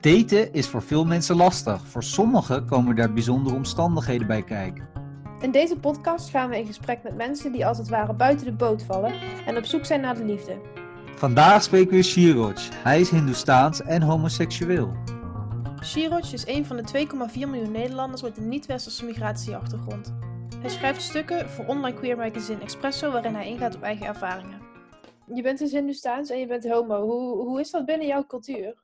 Daten is voor veel mensen lastig. Voor sommigen komen daar bijzondere omstandigheden bij kijken. In deze podcast gaan we in gesprek met mensen die als het ware buiten de boot vallen en op zoek zijn naar de liefde. Vandaag spreken we Shiroj. Hij is Hindoestaans en homoseksueel. Shiroj is een van de 2,4 miljoen Nederlanders met een niet-westerse migratieachtergrond. Hij schrijft stukken voor online queer magazine Expresso waarin hij ingaat op eigen ervaringen. Je bent dus Hindoestaans en je bent homo. Hoe, hoe is dat binnen jouw cultuur?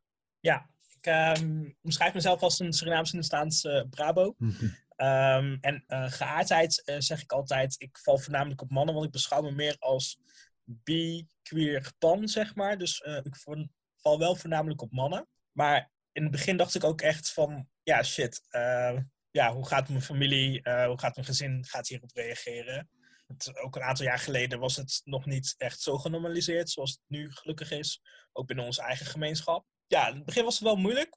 Ja, ik um, omschrijf mezelf als een Surinaams Hindoestaans uh, Brabo. Um, en uh, geaardheid uh, zeg ik altijd, ik val voornamelijk op mannen, want ik beschouw me meer als bi, queer, pan, zeg maar. Dus uh, ik val wel voornamelijk op mannen. Maar in het begin dacht ik ook echt van, ja shit, ja, hoe gaat mijn familie, hoe gaat mijn gezin gaat hierop reageren? Het, ook een aantal jaar geleden was het nog niet echt zo genormaliseerd zoals het nu gelukkig is. Ook binnen onze eigen gemeenschap. Ja, in het begin was het wel moeilijk.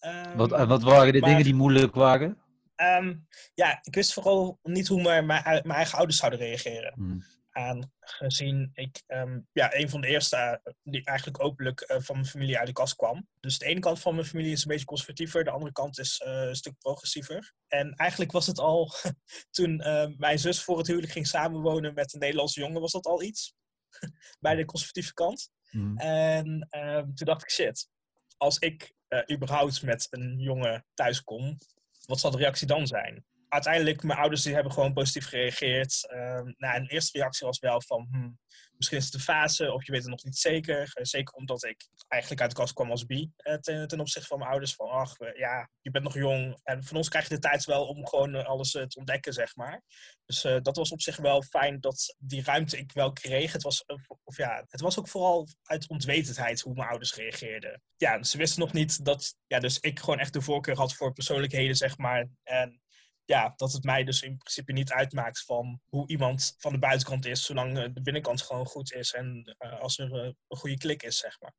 Um, wat, wat waren de maar, dingen die moeilijk waren? Um, ja, ik wist vooral niet hoe mijn, mijn, mijn eigen ouders zouden reageren. Hmm. Aangezien ik um, ja, een van de eerste uh, die eigenlijk openlijk uh, van mijn familie uit de kast kwam. Dus de ene kant van mijn familie is een beetje conservatiever, de andere kant is uh, een stuk progressiever. En eigenlijk was het al toen mijn zus voor het huwelijk ging samenwonen met een Nederlandse jongen, was dat al iets. Bij de conservatieve kant. Hmm. En toen dacht ik, shit, als ik überhaupt met een jongen thuis kom, wat zal de reactie dan zijn? Uiteindelijk, mijn ouders die hebben gewoon positief gereageerd. Uh, nou, een eerste reactie was wel van, hmm, misschien is het een fase, of je weet het nog niet zeker. Uh, zeker omdat ik eigenlijk uit de kast kwam als bi, uh, ten, ten, opzichte van mijn ouders. Van, ach, ja, je bent nog jong. En van ons krijg je de tijd wel om gewoon alles te ontdekken, zeg maar. Dus dat was op zich wel fijn dat die ruimte ik wel kreeg. Het was, of ja, het was ook vooral uit onwetendheid hoe mijn ouders reageerden. Ja, ze wisten nog niet dat, ja, dus ik gewoon echt de voorkeur had voor persoonlijkheden, zeg maar. En ja, dat het mij dus in principe niet uitmaakt van hoe iemand van de buitenkant is, zolang de binnenkant gewoon goed is en uh, als er uh, een goede klik is, zeg maar.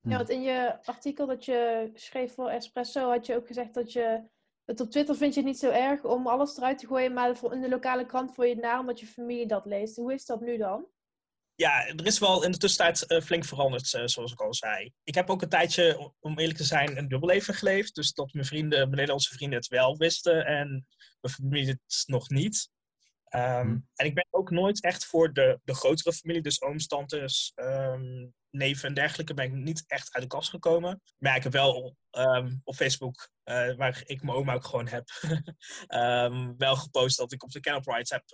Ja, want in je artikel dat je schreef voor Espresso had je ook gezegd dat je het op Twitter vind je het niet zo erg om alles eruit te gooien, maar in de lokale krant voor je het naar omdat je familie dat leest. Hoe is dat nu dan? Ja, er is wel in de tussentijd uh, flink veranderd, uh, zoals ik al zei. Ik heb ook een tijdje, om eerlijk te zijn, een dubbelleven geleefd. Dus dat mijn vrienden, mijn Nederlandse vrienden het wel wisten en mijn familie het nog niet. Um, hmm. En ik ben ook nooit echt voor de, de grotere familie, dus ooms, tantes, um, neven en dergelijke, ben ik niet echt uit de kast gekomen. Maar ik heb wel um, op Facebook, uh, waar ik mijn oma ook gewoon heb, wel gepost dat ik op de Rides heb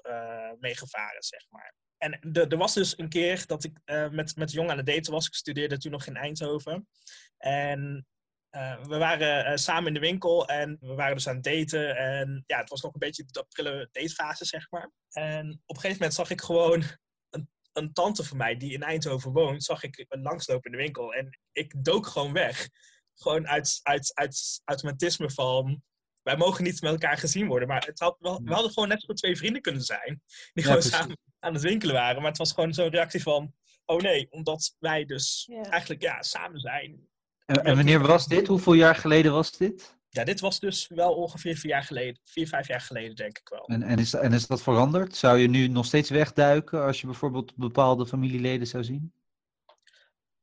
meegevaren, zeg maar. En er was dus een keer dat ik uh, met, met jong aan het daten was. Ik studeerde toen nog in Eindhoven. En uh, we waren uh, samen in de winkel en we waren dus aan het daten. En ja, het was nog een beetje de prille datefase, zeg maar. En op een gegeven moment zag ik gewoon een, een tante van mij die in Eindhoven woont, zag ik langslopen in de winkel. En ik dook gewoon weg. Gewoon uit, uit, uit automatisme van, wij mogen niet met elkaar gezien worden. Maar het had, we, we hadden gewoon net zo twee vrienden kunnen zijn. Die gewoon ja, samen aan het winkelen waren. Maar het was gewoon zo'n reactie van... Oh nee, omdat wij dus eigenlijk ja, samen zijn. En, en, wanneer was dit? Hoeveel jaar geleden was dit? Ja, dit was dus wel ongeveer vier jaar geleden. Vier, vijf jaar geleden, denk ik wel. En, en, is, en is dat veranderd? Zou je nu nog steeds wegduiken als je bijvoorbeeld bepaalde familieleden zou zien?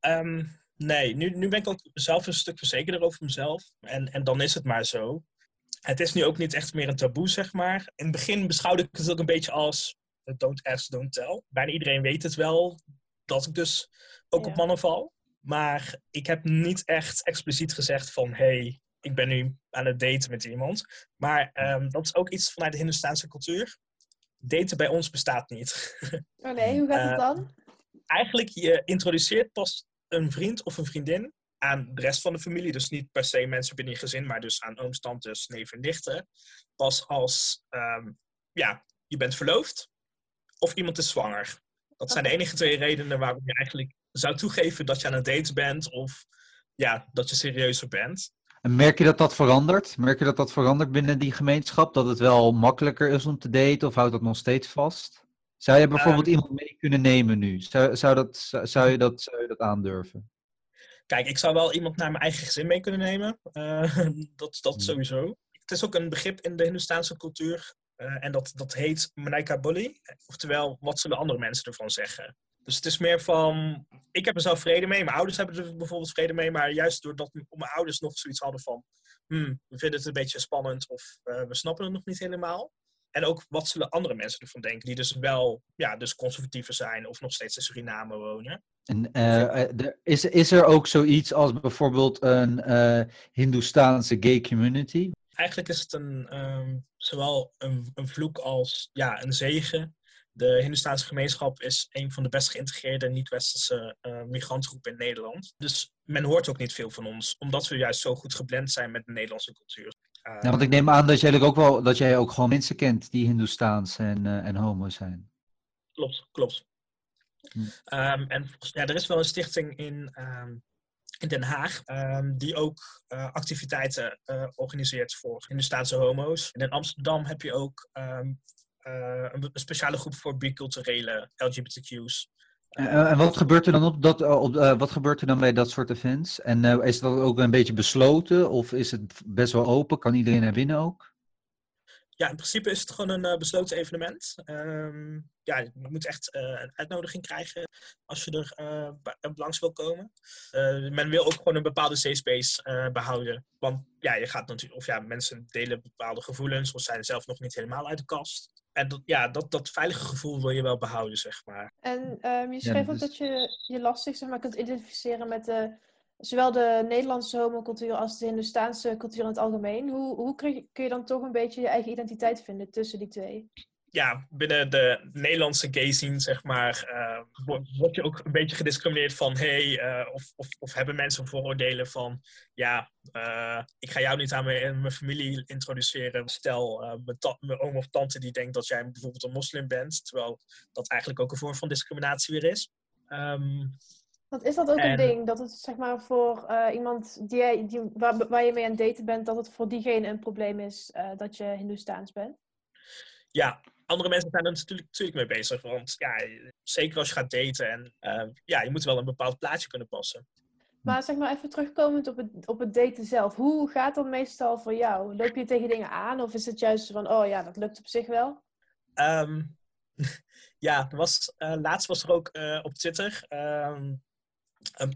Um, nee, nu, nu ben ik ook zelf een stuk verzekerder over mezelf. En, en dan is het maar zo. Het is nu ook niet echt meer een taboe, zeg maar. In het begin beschouwde ik het ook een beetje als don't ask, don't tell. Bijna iedereen weet het wel dat ik dus ook ja. op mannen val. Maar ik heb niet echt expliciet gezegd van... hey, ik ben nu aan het daten met iemand. Maar um, dat is ook iets vanuit de Hindoestaanse cultuur. Daten bij ons bestaat niet. Oh nee, hoe gaat het dan? Uh, eigenlijk, je introduceert pas een vriend of een vriendin aan de rest van de familie. Dus niet per se mensen binnen je gezin, maar dus aan ooms, tantes, neven en nichten. Pas als um, ja, je bent verloofd of iemand is zwanger. Dat zijn de enige twee redenen waarom je eigenlijk zou toegeven dat je aan het daten bent of ja, dat je serieuzer bent. En merk je dat dat verandert? Merk je dat dat verandert binnen die gemeenschap? Dat het wel makkelijker is om te daten of houdt dat nog steeds vast? Zou je bijvoorbeeld um, iemand mee kunnen nemen nu? Zou, zou, dat, zou, je dat, zou je dat aandurven? Kijk, ik zou wel iemand naar mijn eigen gezin mee kunnen nemen. Uh, dat dat sowieso. Het is ook een begrip in de Hindoestaanse cultuur. Uh, en dat, dat heet Manaika Bully. Oftewel, wat zullen andere mensen ervan zeggen? Dus het is meer van, ik heb er zelf vrede mee. Mijn ouders hebben er bijvoorbeeld vrede mee. Maar juist doordat mijn ouders nog zoiets hadden van, hmm, we vinden het een beetje spannend of uh, we snappen het nog niet helemaal. En ook wat zullen andere mensen ervan denken, die dus wel ja, dus conservatiever zijn of nog steeds in Suriname wonen. En uh, is, is er ook zoiets als bijvoorbeeld een uh, Hindoestaanse gay community? Eigenlijk is het een, um, zowel een, een vloek als ja, een zegen. De Hindoestaanse gemeenschap is een van de best geïntegreerde niet-westerse uh, migrantengroepen in Nederland. Dus men hoort ook niet veel van ons, omdat we juist zo goed geblend zijn met de Nederlandse cultuur. Ja, want ik neem aan dat jij ook wel dat jij ook gewoon mensen kent die Hindoestaans en, uh, en homo zijn. Klopt, klopt. Hm. Um, en ja, er is wel een stichting in, um, in Den Haag um, die ook uh, activiteiten uh, organiseert voor Hindoestaanse homo's. En in Amsterdam heb je ook een, een, speciale groep voor biculturele LGBTQ's. Uh, en wat gebeurt er dan op dat, op, wat gebeurt er dan bij dat soort events? En is dat ook een beetje besloten of is het best wel open? Kan iedereen naar binnen ook? Ja, in principe is het gewoon een besloten evenement. Um, ja, je moet echt een uitnodiging krijgen als je er langs wil komen. men wil ook gewoon een bepaalde safe space behouden. Want ja, je gaat natuurlijk, of ja, mensen delen bepaalde gevoelens of zijn zelf nog niet helemaal uit de kast. En dat, ja, dat, dat veilige gevoel wil je wel behouden, zeg maar. En um, je schreef ja, dus... ook dat je je lastig zeg maar, kunt identificeren met de zowel de Nederlandse homocultuur als de Hindoestaanse cultuur in het algemeen. Hoe, hoe kun je dan toch een beetje je eigen identiteit vinden tussen die twee? Ja, binnen de Nederlandse gay scene, zeg maar, uh, word je ook een beetje gediscrimineerd van, hey, uh, of, of, of, hebben mensen vooroordelen van, ja, uh, ik ga jou niet aan mijn, mijn familie introduceren. Stel, mijn, mijn, oom of tante die denkt dat jij bijvoorbeeld een moslim bent, terwijl dat eigenlijk ook een vorm van discriminatie weer is. Um, want is dat ook en... een ding? Dat het zeg maar voor iemand die, die, waar, waar je mee aan het daten bent, dat het voor diegene een probleem is dat je Hindoestaans bent? Ja, andere mensen zijn er natuurlijk, natuurlijk mee bezig. Want ja, zeker als je gaat daten en uh, ja, je moet wel een bepaald plaatje kunnen passen. Maar zeg maar even terugkomend op het, op het daten zelf. Hoe gaat dat meestal voor jou? Loop je tegen dingen aan of is het juist van, oh ja, dat lukt op zich wel? Um, ja, er was, laatst was er ook op Twitter um,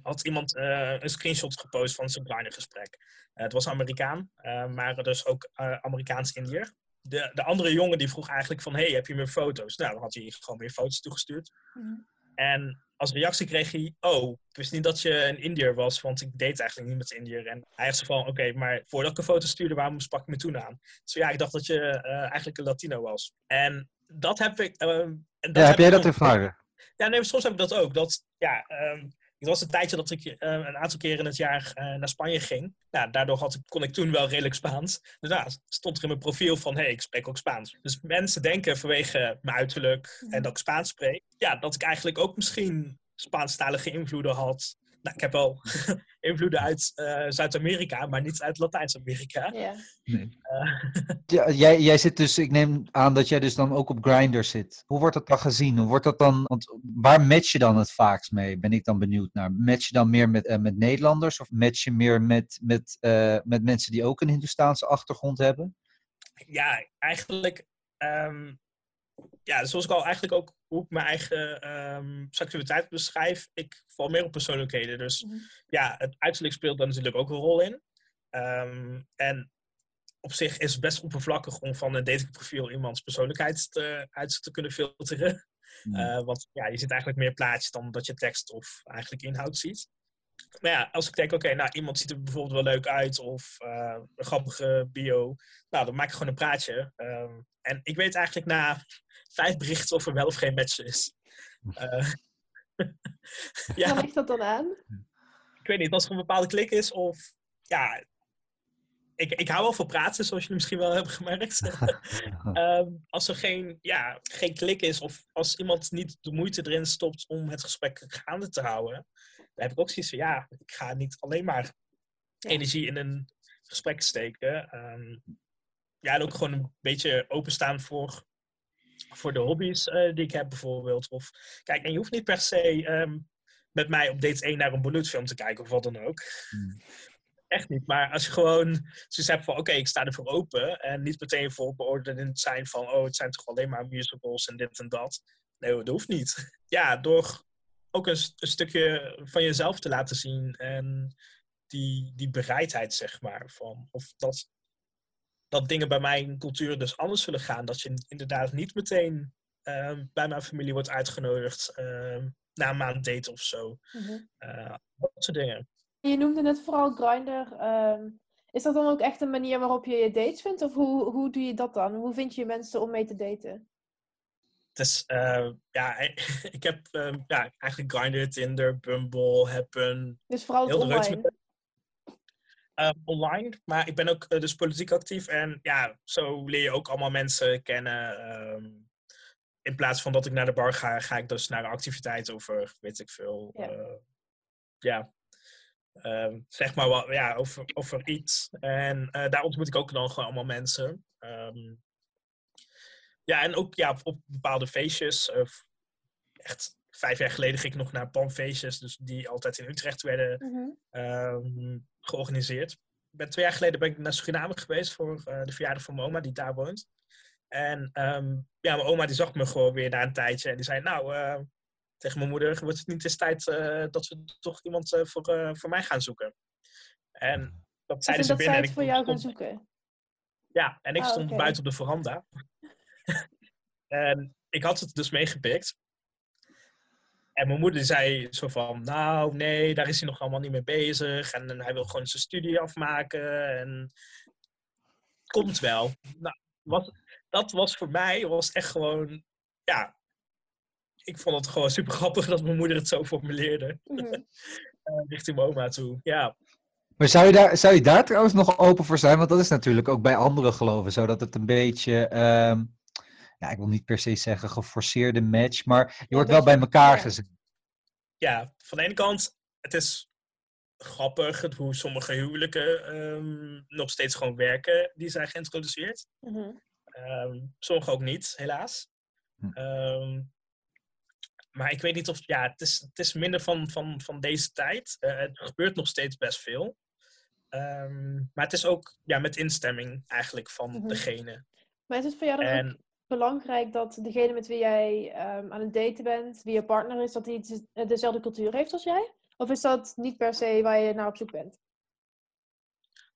had iemand uh, een screenshot gepost van zijn kleine gesprek. Het was Amerikaan, maar dus ook Amerikaans-Indiër. De, de andere jongen die vroeg eigenlijk van, hey, heb je meer foto's? Nou, dan had hij gewoon meer foto's toegestuurd. Mm. En als reactie kreeg hij, oh, ik wist niet dat je een Indiër was, want ik deed eigenlijk niet met Indiër. En hij heeft zo van, oké, okay, maar voordat ik een foto stuurde, waarom sprak ik me toen aan? Dus ja, ik dacht dat je eigenlijk een Latino was. En dat heb ik... Ehm, en dat ja, heb, heb jij dat ervaren? Ja, nee, soms heb ik dat ook. Dat, ja, um, het was een tijdje dat ik uh, een aantal keren in het jaar uh, naar Spanje ging. Nou, daardoor had ik, kon ik toen wel redelijk Spaans. Dus nou, stond er in mijn profiel van, hé, hey, ik spreek ook Spaans. Dus mensen denken vanwege mijn uiterlijk en dat ik Spaans spreek... ja, dat ik eigenlijk ook misschien Spaanstalige invloeden had nou, ik heb wel invloeden uit uh, Zuid-Amerika, maar niet uit Latijns-Amerika. Ja. Nee. Uh, ja, jij, jij zit dus, ik neem aan dat jij dus dan ook op Grindr zit. Hoe wordt dat dan gezien? Hoe wordt dat dan, want waar match je dan het vaakst mee? Ben ik dan benieuwd naar. Match je dan meer met, uh, met Nederlanders of match je meer met, met, met mensen die ook een Hindoestaanse achtergrond hebben? Ja, eigenlijk um, ja, zoals ik al eigenlijk ook hoe ik mijn eigen um, seksualiteit beschrijf, ik val meer op persoonlijkheden. Dus mm -hmm. ja, het uiterlijk speelt daar natuurlijk ook een rol in. Um, en op zich is het best oppervlakkig om van een datingprofiel iemands persoonlijkheid te, uit te kunnen filteren. Mm -hmm. uh, want ja, je ziet eigenlijk meer plaatjes dan dat je tekst of eigenlijk inhoud ziet. Maar ja, als ik denk, oké, okay, nou, iemand ziet er bijvoorbeeld wel leuk uit of uh, een grappige bio. Nou, dan maak ik gewoon een praatje. Um, en ik weet eigenlijk na vijf berichten of er wel of geen match is. Uh, ja. Waar ligt dat dan aan? Ik weet niet, als er een bepaalde klik is of... Ja, ik, ik hou wel van praten, zoals jullie misschien wel hebben gemerkt. um, als er geen, ja, geen klik is of als iemand niet de moeite erin stopt om het gesprek gaande te houden, dan heb ik ook zoiets van, ja, ik ga niet alleen maar energie in een gesprek steken. Um, ja, en ook gewoon een beetje openstaan voor, voor de hobby's uh, die ik heb bijvoorbeeld. Of, kijk, en je hoeft niet per se um, met mij op date 1 naar een Bollywoodfilm te kijken of wat dan ook. Hmm. Echt niet. Maar als je gewoon zoiets hebt van, oké, okay, ik sta ervoor open. En niet meteen voor beoordelend zijn van, oh, het zijn toch alleen maar musicals en dit en dat. Nee, dat hoeft niet. Ja, door ook een, een, stukje van jezelf te laten zien. En die, die bereidheid, zeg maar. Van, of dat, dat dingen bij mijn cultuur dus anders zullen gaan. Dat je inderdaad niet meteen ehm, bij mijn familie wordt uitgenodigd uh, na een maand date of zo. Mm dat soort dingen. Je noemde net vooral Grindr. Ehm, is dat dan ook echt een manier waarop je je dates vindt? Of hoe, hoe doe je dat dan? Hoe vind je mensen om mee te daten? Dus uh, ja, ik heb uh, ja, eigenlijk Grindr, Tinder, Bumble, Happen. Dus vooral het online? Uh, online, maar ik ben ook eh, dus politiek actief. En ja, zo leer je ook allemaal mensen kennen. Um, in plaats van dat ik naar de bar ga, ga ik dus naar een activiteit over, weet ik veel. Ja, ja um, zeg maar wel, ja, over, over iets. En daar ontmoet ik ook dan gewoon allemaal mensen. Um, ja, en ook ja, op bepaalde feestjes. Uh, echt vijf jaar geleden ging ik nog naar PAM-feestjes, dus die altijd in Utrecht werden mm georganiseerd. Ben, twee jaar geleden ben ik naar Suriname geweest voor uh, de verjaardag van mijn oma, die daar woont. En ja, mijn oma die zag me gewoon weer na een tijdje en die zei, nou, uh, tegen mijn moeder, wordt het niet eens tijd dat we toch iemand voor, voor mij gaan zoeken? En dat zeiden ze binnen. en ik voor jou gaan zoeken? Ja, en ik ah, stond buiten op de veranda. en ik had het dus meegepikt. En mijn moeder zei zo van, nou nee, daar is hij nog allemaal niet mee bezig. En, en hij wil gewoon zijn studie afmaken. En komt wel. Nou, was, dat was voor mij was echt gewoon, ja, ik vond het gewoon super grappig dat mijn moeder het zo formuleerde. Mm richting mijn oma toe, ja. Maar zou je, daar, zou je daar trouwens nog open voor zijn? Want dat is natuurlijk ook bij andere geloven zo, dat het een beetje... Ehm, ja, ik wil niet per se zeggen geforceerde match, maar je wordt wel bij elkaar gezet. Ja, van de ene kant, het is grappig hoe sommige huwelijken ehm, nog steeds gewoon werken, die zijn geïntroduceerd. Mm sommige ook niet, helaas. Hm. Ehm, maar ik weet niet of, ja, het is, het is minder van, van, van deze tijd. Uh, het gebeurt nog steeds best veel. maar het is ook ja, met instemming eigenlijk van mhm. degene. Maar is het voor jou dan ook belangrijk dat degene met wie jij um, aan het daten bent, wie je partner is, dat hij dezelfde cultuur heeft als jij? Of is dat niet per se waar je naar op zoek bent?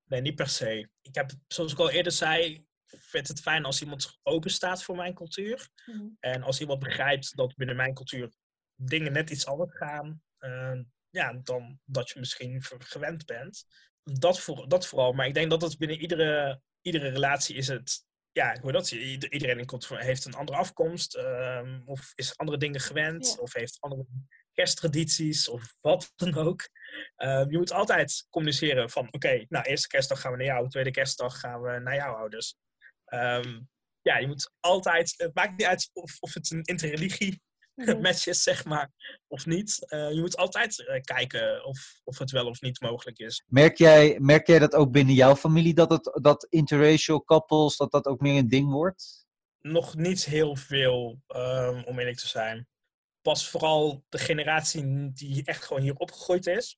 Nee, niet per se. Ik heb, zoals ik al eerder zei, vind het fijn als iemand open staat voor mijn cultuur. Mhm. En als iemand begrijpt dat binnen mijn cultuur dingen net iets anders gaan, uh, ja, dan dat je misschien gewend bent. Dat, voor, dat vooral. Maar ik denk dat het binnen iedere, iedere relatie is het ja, hoe dat iedereen heeft een andere afkomst, um, of is andere dingen gewend, of heeft andere kersttradities, of wat dan ook. Um, je moet altijd communiceren van, oké, nou, eerste kerstdag gaan we naar jou, tweede kerstdag gaan we naar jouw ouders. Um, ja, je moet altijd, het maakt niet uit of, of het een interreligie mm match is, zeg maar, of niet. Uh, je moet altijd uh, kijken of, of het wel of niet mogelijk is. Merk jij, merk jij dat ook binnen jouw familie, dat, het, dat interracial couples, dat dat ook meer een ding wordt? Nog niet heel veel, um, om eerlijk te zijn. Pas vooral de generatie die echt gewoon hier opgegroeid is.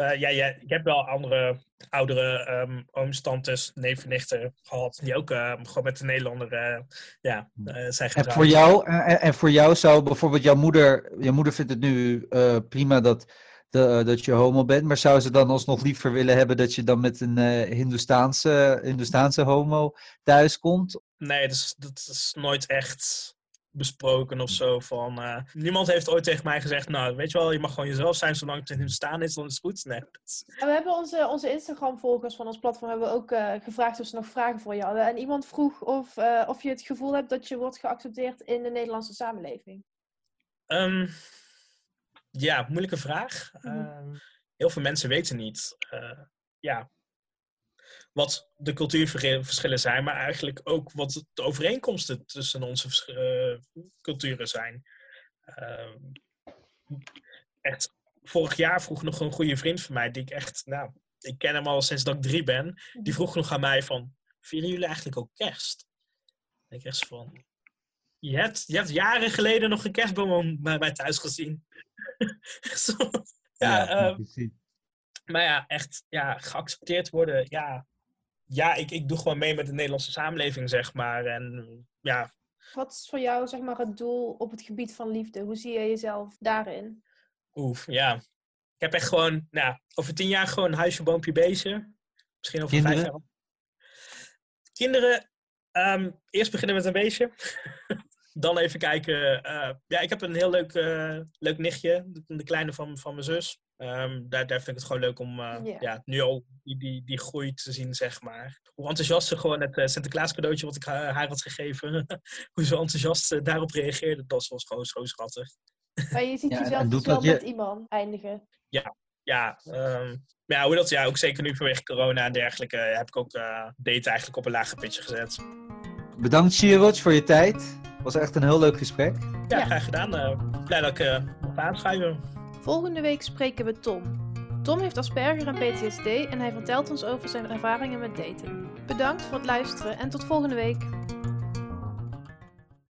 Uh, ja, ja, ik heb wel andere oudere um, ooms, tantes, neven, nichten gehad. Die ook uh, gewoon met de Nederlander uh, ja, uh, zijn getrouwd. En voor, jou, en, en, voor jou zou bijvoorbeeld jouw moeder... Je moeder vindt het nu prima dat, de, dat je homo bent. Maar zou ze dan alsnog liever willen hebben dat je dan met een Hindoestaanse, Hindoestaanse homo thuiskomt? Nee, dat is, dat is nooit echt besproken of zo. Van, uh, niemand heeft ooit tegen mij gezegd, nou weet je wel, je mag gewoon jezelf zijn zolang het in hun staan is, dan is het goed. Nee, We hebben onze, onze Instagram-volgers van ons platform hebben we ook uh, gevraagd of ze nog vragen voor je hadden. En iemand vroeg of, uh, of je het gevoel hebt dat je wordt geaccepteerd in de Nederlandse samenleving. Um, ja, moeilijke vraag. Mm -hmm. heel veel mensen weten niet. ja, wat de cultuurverschillen zijn, maar eigenlijk ook wat de overeenkomsten tussen onze uh, culturen zijn. Uh, echt, vorig jaar vroeg nog een goede vriend van mij, die ik echt, nou, ik ken hem al sinds dat ik drie ben, die vroeg nog aan mij van, vieren jullie eigenlijk ook kerst? En ik echt van, je hebt, je hebt jaren geleden nog een kerstboom bij mij thuis gezien. Zo, ja, ja uh, maar ja, echt ja, geaccepteerd worden, ja, ja, ik, ik doe gewoon mee met de Nederlandse samenleving, zeg maar. En ja. Wat is voor jou, zeg maar, het doel op het gebied van liefde? Hoe zie je jezelf daarin? Oef, ja. Ik heb echt gewoon, nou, over tien jaar gewoon huisje, boompje, beestje. Misschien over vijf jaar. Kinderen, um, eerst beginnen met een beestje. Dan even kijken. Uh, ja, ik heb een heel leuk, uh, leuk nichtje, de kleine van, van mijn zus. Um, daar, daar vind ik het gewoon leuk om uh, yeah. ja, nu al die, die, die groei te zien, zeg maar. Hoe enthousiast ze gewoon het Sinterklaas cadeautje wat ik haar had gegeven, hoe ze enthousiast daarop reageerde, dat was gewoon zo schattig. Maar je ziet ja, jezelf dus wel je... met iemand eindigen. Ja, ja, um, ja, hoe dat, ja, ook zeker nu vanwege corona en dergelijke, heb ik ook uh, date eigenlijk op een lager pitje gezet. Bedankt, Shiroch, voor je tijd. was echt een heel leuk gesprek. Ja, ja. graag gedaan. Uh, blij dat ik uh, aanschrijven. Volgende week spreken we Tom. Tom heeft Asperger en PTSD en hij vertelt ons over zijn ervaringen met daten. Bedankt voor het luisteren en tot volgende week.